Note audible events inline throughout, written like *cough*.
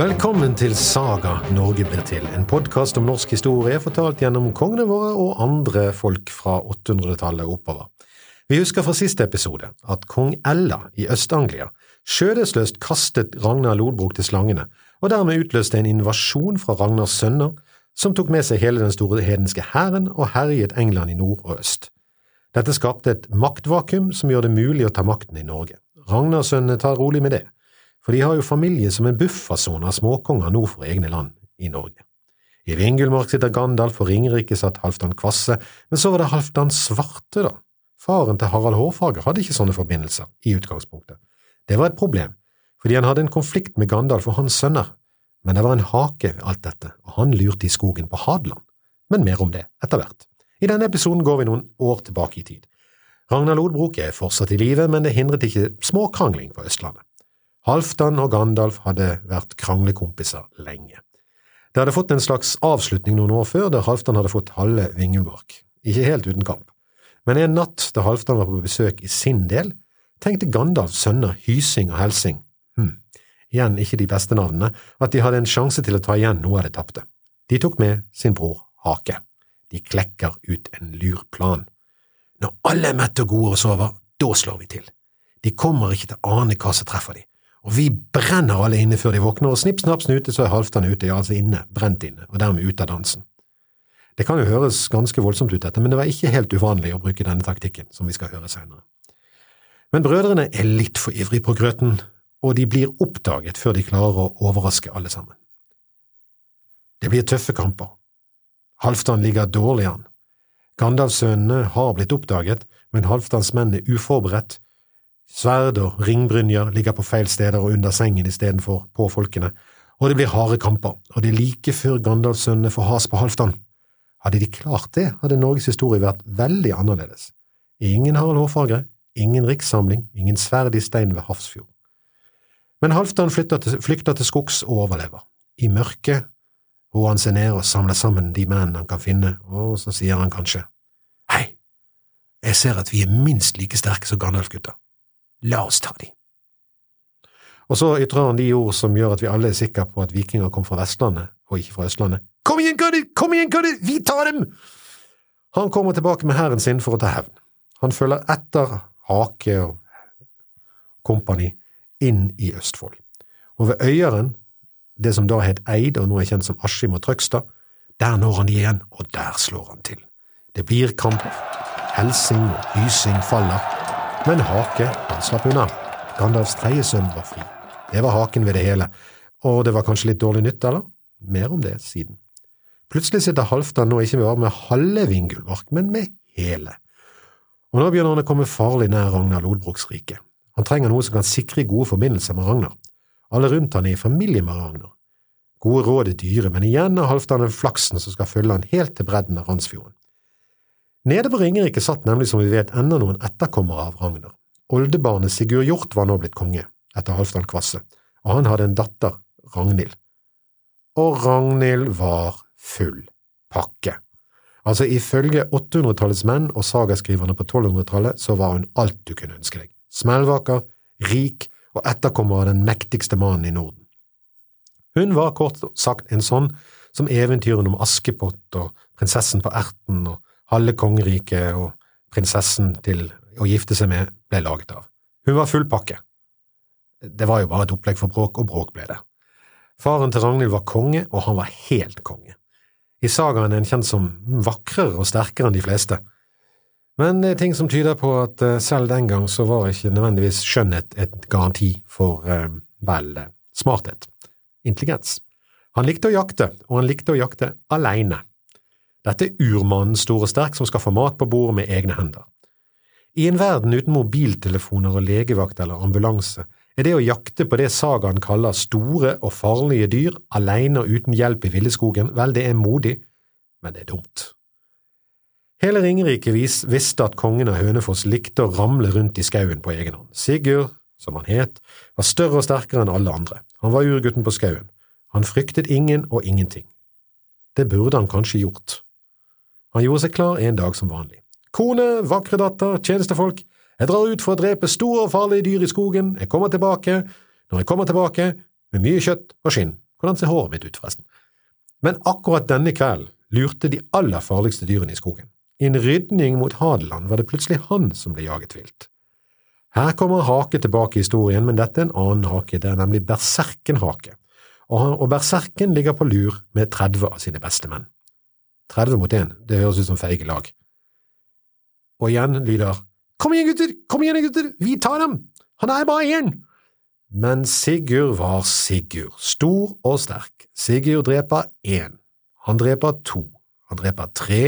Velkommen til Saga Norge blir til, en podkast om norsk historie fortalt gjennom kongene våre og andre folk fra 800-tallet oppover. Vi husker fra siste episode at kong Ella i Øst-Anglia skjødesløst kastet Ragnar Lodbrok til slangene, og dermed utløste en invasjon fra Ragnars sønner, som tok med seg hele den store hedenske hæren og herjet England i nord og øst. Dette skapte et maktvakuum som gjør det mulig å ta makten i Norge. Ragnarsønnene tar rolig med det for de har jo familie som en buffersone av småkonger nord for egne land i Norge. I Vingulmark sitter Gandalf, og Ringerike satt Halvdan Kvasse, men så var det Halvdan Svarte, da. Faren til Harald Hårfager hadde ikke sånne forbindelser i utgangspunktet. Det var et problem, fordi han hadde en konflikt med Gandalf og hans sønner, men det var en hake ved alt dette, og han lurte i skogen på Hadeland. Men mer om det etter hvert. I denne episoden går vi noen år tilbake i tid. Ragnar Lodbrok er fortsatt i live, men det hindret ikke småkrangling på Østlandet. Halvdan og Gandalf hadde vært kranglekompiser lenge. Det hadde fått en slags avslutning noen år før, der Halvdan hadde fått halve Vingelmark. Ikke helt uten kamp. Men en natt da Halvdan var på besøk i sin del, tenkte Gandalfs sønner Hysing og Helsing, hm, igjen ikke de beste navnene, at de hadde en sjanse til å ta igjen noe av det tapte. De tok med sin bror Hake. De klekker ut en lur plan. Når alle er mette og gode og sover, da slår vi til. De kommer ikke til å ane hva som treffer de og vi brenner alle inne før de våkner, og snipp, snapp, snute, så er Halvdan ute, ja, altså inne, brent inne, og dermed ute av dansen. Det kan jo høres ganske voldsomt ut, dette, men det var ikke helt uvanlig å bruke denne taktikken, som vi skal høre senere. Men brødrene er litt for ivrige på grøten, og de blir oppdaget før de klarer å overraske alle sammen. Det blir tøffe kamper. Halvdan ligger dårlig an. Gandalfsønnene har blitt oppdaget, men Halvdans menn er uforberedt, Sverd og ringbrynjer ligger på feil steder og under sengen istedenfor på folkene, og det blir harde kamper, og det er like før Gandalfsønnene får has på Halvdan. Hadde de klart det, hadde Norges historie vært veldig annerledes. Ingen Harald Hårfagre, ingen rikssamling, ingen sverd i stein ved Hafrsfjord. Men Halvdan flykter til skogs og overlever. I mørket roer han seg ned og samler sammen de mennene han kan finne, og så sier han kanskje, Hei, jeg ser at vi er minst like sterke som Gandalf-gutta. La oss ta de. Og så ytrer han de ord som gjør at vi alle er sikre på at vikinger kom fra Vestlandet, og ikke fra Østlandet. Kom igjen, gutter! Kom igjen, gutter! Vi tar dem! Han kommer tilbake med hæren sin for å ta hevn. Han følger etter Hake og kompani inn i Østfold. Og ved Øyeren, det som da het Eid og nå er kjent som Askim og Trøgstad, der når han igjen, og der slår han til. Det blir kamp. Helsing og Hysing faller. Men Hake, han slapp unna. Gandalfs tredje sønn var fri. Det var haken ved det hele, og det var kanskje litt dårlig nytt, eller? Mer om det siden. Plutselig sitter Halvdan nå ikke bare med halve Vingulvark, men med hele. Og nå begynner han å komme farlig nær Ragnar Lodbroks rike. Han trenger noe som kan sikre gode forbindelser med Ragnar. Alle rundt han er i familie med Ragnar. Gode råd er dyre, men igjen er Halvdan den flaksen som skal følge han helt til bredden av Randsfjorden. Nede på Ringerike satt nemlig, som vi vet, enda noen etterkommere av Ragnar. Oldebarnet Sigurd Hjort var nå blitt konge, etter Halvdan Kvasse, og han hadde en datter, Ragnhild. Og Ragnhild var full pakke. Altså, ifølge 800-tallets menn og sagaskriverne på 1200-tallet så var hun alt du kunne ønske deg. Smellvaker, rik og etterkommer av den mektigste mannen i Norden. Hun var kort sagt en sånn som eventyrene om Askepott og prinsessen på erten og halve kongeriket og prinsessen til å gifte seg med ble laget av. Hun var full pakke. Det var jo bare et opplegg for bråk, og bråk ble det. Faren til Ragnhild var konge, og han var helt konge. I sagaen er han kjent som vakrere og sterkere enn de fleste. Men det er ting som tyder på at eh, selv den gang så var ikke nødvendigvis skjønnhet et garanti for, eh, vel, smarthet, intelligens. Han likte å jakte, og han likte å jakte aleine. Dette er urmannen stor og sterk som skal få mat på bordet med egne hender. I en verden uten mobiltelefoner og legevakt eller ambulanse er det å jakte på det sagaen kaller store og farlige dyr alene og uten hjelp i villeskogen, vel, det er modig, men det er dumt. Hele Ringerike visste at kongen av Hønefoss likte å ramle rundt i skauen på egen hånd. Sigurd, som han het, var større og sterkere enn alle andre. Han var urgutten på skauen. Han fryktet ingen og ingenting. Det burde han kanskje gjort. Han gjorde seg klar en dag som vanlig. Kone, vakre datter, tjenestefolk, jeg drar ut for å drepe store og farlige dyr i skogen, jeg kommer tilbake, når jeg kommer tilbake, med mye kjøtt og skinn, Hvordan ser håret mitt ut, forresten? Men akkurat denne kvelden lurte de aller farligste dyrene i skogen. I en rydning mot Hadeland var det plutselig han som ble jaget vilt. Her kommer hake tilbake i historien, men dette er en annen hake, det er nemlig berserkenhake, og berserken ligger på lur med 30 av sine beste menn. 30 mot 1, det høres ut som feige lag. Og igjen lyder Kom igjen, gutter, kom igjen, gutter, vi tar dem, han er bare én! Men Sigurd var Sigurd, stor og sterk. Sigurd dreper én, han dreper to, han dreper tre,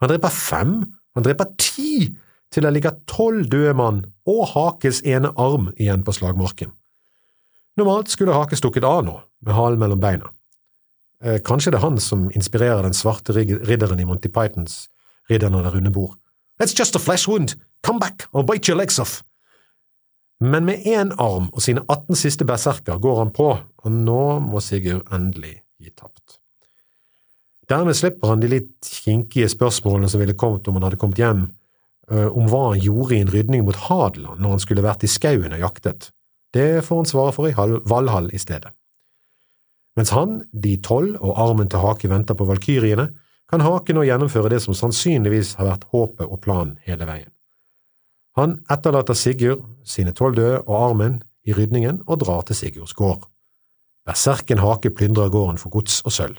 han dreper fem, han dreper ti, til det ligger tolv døde mann og Hakes ene arm igjen på slagmarken. Normalt skulle Hake stukket av nå, med halen mellom beina. Eh, kanskje det er han som inspirerer den svarte ridderen i Monty Pythons Ridderen av det runde bord. That's just a flesh wound, come back, I'll bite your legs off. Men med én arm og sine 18 siste berserker går han på, og nå må Sigurd endelig gi tapt. Dermed slipper han de litt kinkige spørsmålene som ville kommet om han hadde kommet hjem, eh, om hva han gjorde i en rydning mot Hadeland når han skulle vært i skauen og jaktet. Det får han svare for i Valhall i stedet. Mens han, de tolv og armen til Hake venter på valkyriene, kan Hake nå gjennomføre det som sannsynligvis har vært håpet og planen hele veien. Han etterlater Sigurd, sine tolv døde og armen i rydningen og drar til Sigurds gård. Berserken Hake plyndrer gården for gods og sølv.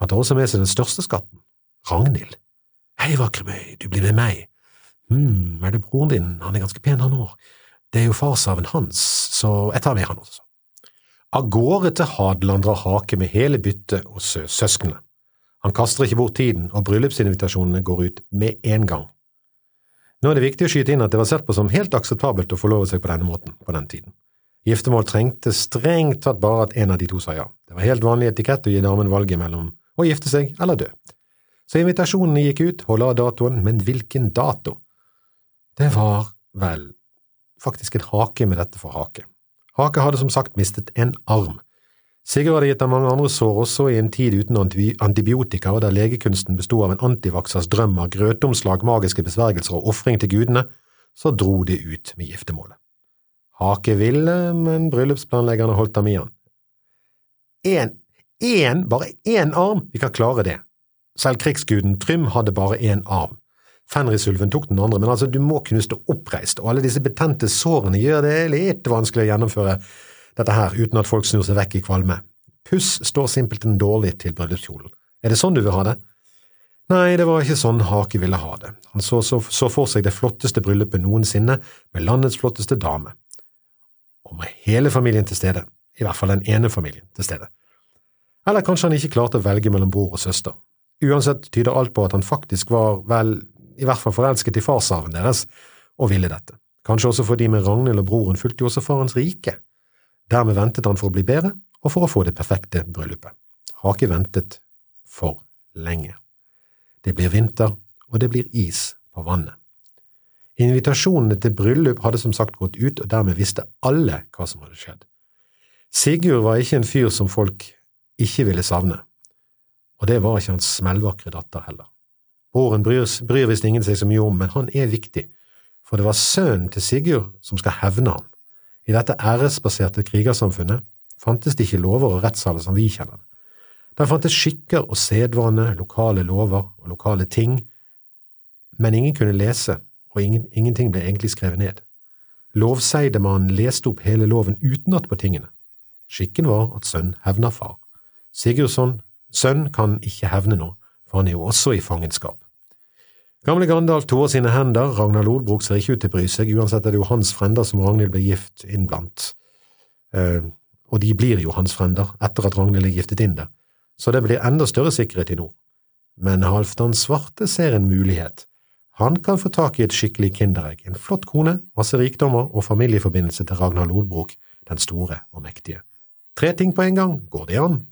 Han tar også med seg den største skatten, Ragnhild. Hei, vakre møy, du blir med meg. Hm, er det broren din, han er ganske pen han òg. Det er jo farsarven hans, så jeg tar med han også. Av gårde til Hadeland drar Hake med hele byttet og søsknene. Han kaster ikke bort tiden, og bryllupsinvitasjonene går ut med en gang. Nå er det viktig å skyte inn at det var sett på som helt akseptabelt å forlove seg på denne måten på den tiden. Giftermål trengte strengt tatt bare at en av de to sa ja. Det var helt vanlig etikett å gi damen valget mellom å gifte seg eller dø. Så invitasjonene gikk ut, og av datoen, men hvilken dato? Det var vel faktisk en hake med dette for Hake. Hake hadde som sagt mistet en arm. Sigurd hadde gitt ham mange andre sår også i en tid uten antibiotika og der legekunsten besto av en antivaksers drøm av grøtomslag, magiske besvergelser og ofring til gudene, så dro de ut med giftermålet. Hake ville, men bryllupsplanleggerne holdt ham i han. Én én, bare én arm, vi kan klare det. Selv krigsguden Trym hadde bare én arm. Fenrisulven tok den andre, men altså, du må kunne stå oppreist, og alle disse betente sårene gjør det litt vanskelig å gjennomføre dette her uten at folk snur seg vekk i kvalme. Puss står simpelthen dårlig til bryllupskjolen. Er det sånn du vil ha det? Nei, det var ikke sånn Hake ville ha det. Han så, så, så for seg det flotteste bryllupet noensinne, med landets flotteste dame. Og med hele familien til stede, i hvert fall den ene familien til stede. Eller kanskje han ikke klarte å velge mellom bror og søster. Uansett tyder alt på at han faktisk var, vel, i hvert fall forelsket i farsarven deres, og ville dette. Kanskje også fordi med Ragnhild og broren fulgte jo også farens rike. Dermed ventet han for å bli bedre, og for å få det perfekte bryllupet. ikke ventet for lenge. Det blir vinter, og det blir is på vannet. Invitasjonene til bryllup hadde som sagt gått ut, og dermed visste alle hva som hadde skjedd. Sigurd var ikke en fyr som folk ikke ville savne, og det var ikke hans smellvakre datter heller. Broren bryr, bryr visst ingen seg så mye om, men han er viktig, for det var sønnen til Sigurd som skal hevne han. I dette æresbaserte krigersamfunnet fantes det ikke lover og rettssaler som vi kjenner det. Der fantes skikker og sedvane, lokale lover og lokale ting, men ingen kunne lese, og ingen, ingenting ble egentlig skrevet ned. Lovseidemannen leste opp hele loven utenat på tingene. Skikken var at sønn hevner far. Sigurdsson, sønn, kan ikke hevne nå, for han er jo også i fangenskap. Gamle Gandalf toer sine hender, Ragnar Lodbrok ser ikke ut til å bry seg, uansett er det jo hans frender som Ragnhild ble gift inn blant, eh, og de blir jo hans frender etter at Ragnhild er giftet inn der, så det blir enda større sikkerhet i nord. Men Halvdan Svarte ser en mulighet. Han kan få tak i et skikkelig kinderegg, en flott kone, masse rikdommer og familieforbindelse til Ragnar Lodbrok, den store og mektige. Tre ting på en gang, går det an?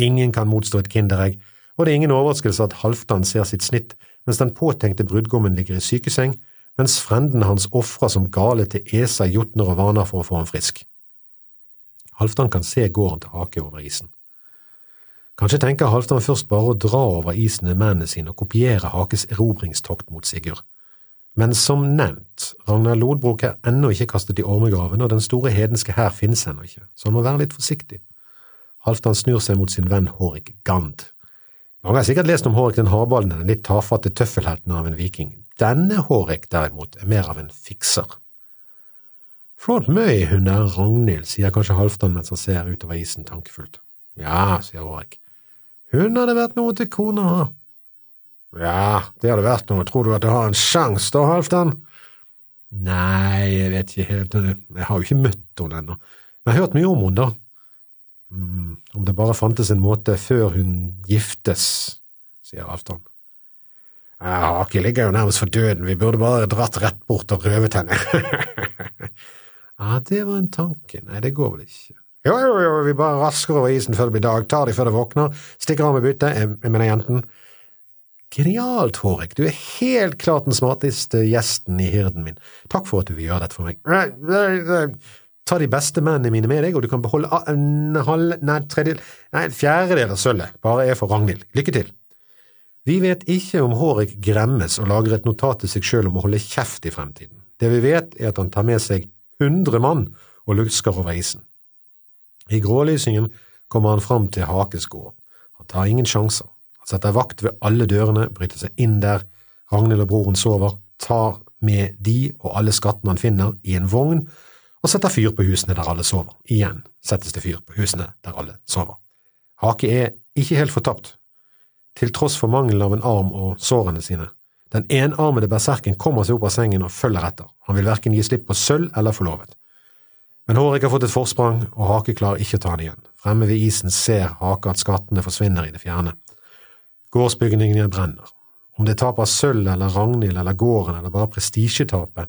Ingen kan motstå et kinderegg, og det er ingen overraskelse at Halvdan ser sitt snitt mens den påtenkte brudgommen ligger i sykeseng, mens frendene hans ofrer som gale til Esa, jotner og vaner for å få ham frisk. Halvdan kan se gården til Hake over isen. Kanskje tenker Halvdan først bare å dra over isen med mennene sine og kopiere Hakes erobringstokt mot Sigurd. Men som nevnt, Ragnar Lodbrok er ennå ikke kastet i ormegraven, og den store hedenske hær finnes ennå ikke, så han må være litt forsiktig. Halvdan snur seg mot sin venn Hårik Gand. Mange har sikkert lest om Hårek den hardballen, den litt tafatte tøffelhelten av en viking. Denne Hårek, derimot, er mer av en fikser. Flott møy, hun der Ragnhild, sier kanskje Halvdan mens han ser utover isen tankefullt. Ja, sier Hårek. Hun hadde vært noe til kona ha. Ja, det hadde vært noe, tror du at jeg har en sjanse da, Halvdan? Nei, jeg vet ikke helt, jeg har jo ikke møtt henne ennå, jeg har hørt mye om henne, da. Mm, om det bare fantes en måte før hun giftes, sier Halvdan. Aki ligger jo nærmest for døden, vi burde bare dratt rett bort og røvet henne. *laughs* Ja, det var en tanke. Nei, det går vel ikke. Jo, jo, jo, vi bare rasker over isen før det blir dag, tar de før det våkner, stikker av med byttet, jeg, jeg mener jenten. Genialt, Hårek, du er helt klart den smarteste gjesten i hirden min. Takk for at du vil gjøre dette for meg. Ta de beste mennene mine med deg, og du kan beholde en halv, nei, tredjedel, nei, en fjerdedel av sølvet, bare er for Ragnhild. Lykke til. Vi vet ikke om Hårek gremmes og lager et notat til seg sjøl om å holde kjeft i fremtiden. Det vi vet, er at han tar med seg hundre mann og lusker over isen. I grålysingen kommer han fram til Hakes. Han tar ingen sjanser. Han setter vakt ved alle dørene, bryter seg inn der Ragnhild og broren sover, tar med de og alle skattene han finner, i en vogn og setter fyr på husene der alle sover. Igjen settes det fyr på husene der alle sover. Hake er ikke helt fortapt, til tross for mangelen av en arm og sårene sine. Den enarmede berserken kommer seg opp av sengen og følger etter. Han vil verken gi slipp på sølv eller forlovet. Men Hårek har fått et forsprang, og Hake klarer ikke å ta han igjen. Fremme ved isen ser Hake at skattene forsvinner i det fjerne. Gårdsbygningene brenner. Om det er tap av sølv eller Ragnhild eller gården eller bare prestisjetapet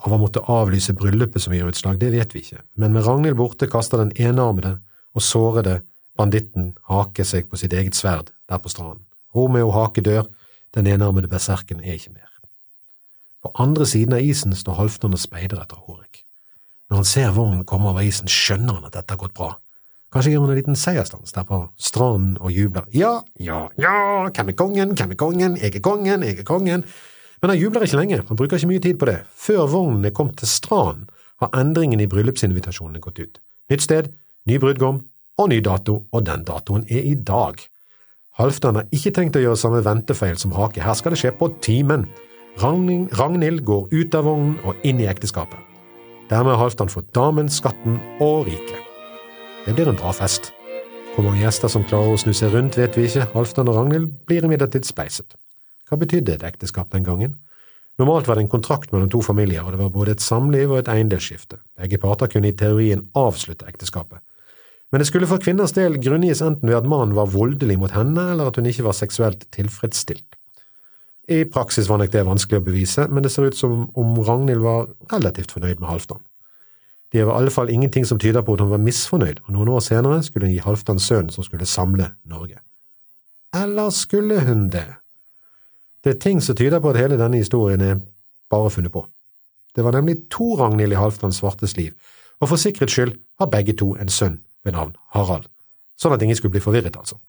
av å måtte avlyse bryllupet som gir utslag, det vet vi ikke, men med Ragnhild borte kaster den enarmede og sårede banditten Hake seg på sitt eget sverd der på stranden. Romeo Hake dør, den enarmede berserken er ikke mer. På andre siden av isen står Halvdan og speider etter Hårek. Når han ser vognen komme over isen, skjønner han at dette har gått bra. Kanskje gjør han en liten seiersdans der på stranden og jubler. Ja, ja, ja, hvem er kongen, hvem er kongen, jeg er kongen, jeg er kongen. Men han jubler ikke lenge, han bruker ikke mye tid på det. Før vognen er kommet til stranden, har endringen i bryllupsinvitasjonene gått ut. Nytt sted, ny brudgom og ny dato, og den datoen er i dag. Halvdan har ikke tenkt å gjøre samme ventefeil som Hake, her skal det skje på timen. Ragnhild går ut av vognen og inn i ekteskapet. Dermed har Halvdan fått damen, skatten og riket. Det blir en bra fest. Hvor mange gjester som klarer å snu seg rundt, vet vi ikke, Halvdan og Ragnhild blir imidlertid spleiset. Hva betydde et ekteskap den gangen? Normalt var det en kontrakt mellom to familier, og det var både et samliv og et eiendelsskifte. Begge parter kunne i teorien avslutte ekteskapet. Men det skulle for kvinners del grunngis enten ved at mannen var voldelig mot henne, eller at hun ikke var seksuelt tilfredsstilt. I praksis var nok det vanskelig å bevise, men det ser ut som om Ragnhild var relativt fornøyd med Halvdan. Det var i alle fall ingenting som tyder på at hun var misfornøyd, og noen år senere skulle hun gi Halvdan sønnen som skulle samle Norge. Eller skulle hun det? Det er ting som tyder på at hele denne historien er bare funnet på. Det var nemlig to Ragnhild i Halvdan svartes liv, og for sikkerhets skyld har begge to en sønn ved navn Harald. Sånn at ingen skulle bli forvirret, altså.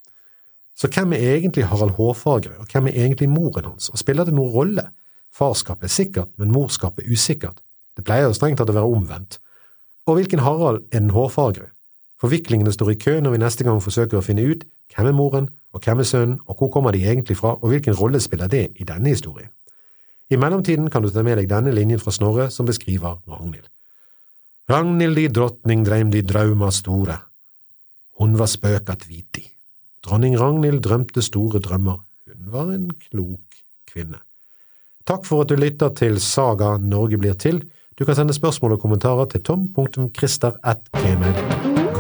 Så hvem er egentlig Harald Hårfagre, og hvem er egentlig moren hans, og spiller det noen rolle? Farskapet er sikkert, men morskapet usikkert. Det pleier jo strengt tatt å være omvendt. Og hvilken Harald er den hårfagre? Forviklingene står i kø når vi neste gang forsøker å finne ut hvem er moren, og hvem er sønnen, og hvor kommer de egentlig fra, og hvilken rolle spiller det i denne historien? I mellomtiden kan du ta med deg denne linjen fra Snorre som beskriver Ragnhild. Ragnhild di drottning dreim di drauma store. Hun var spøkat viti. Dronning Ragnhild drømte store drømmer. Hun var en klok kvinne. Takk for at du lytter til Saga Norge blir til. Du kan sende spørsmål og kommentarer til tom.christer.gmail.com.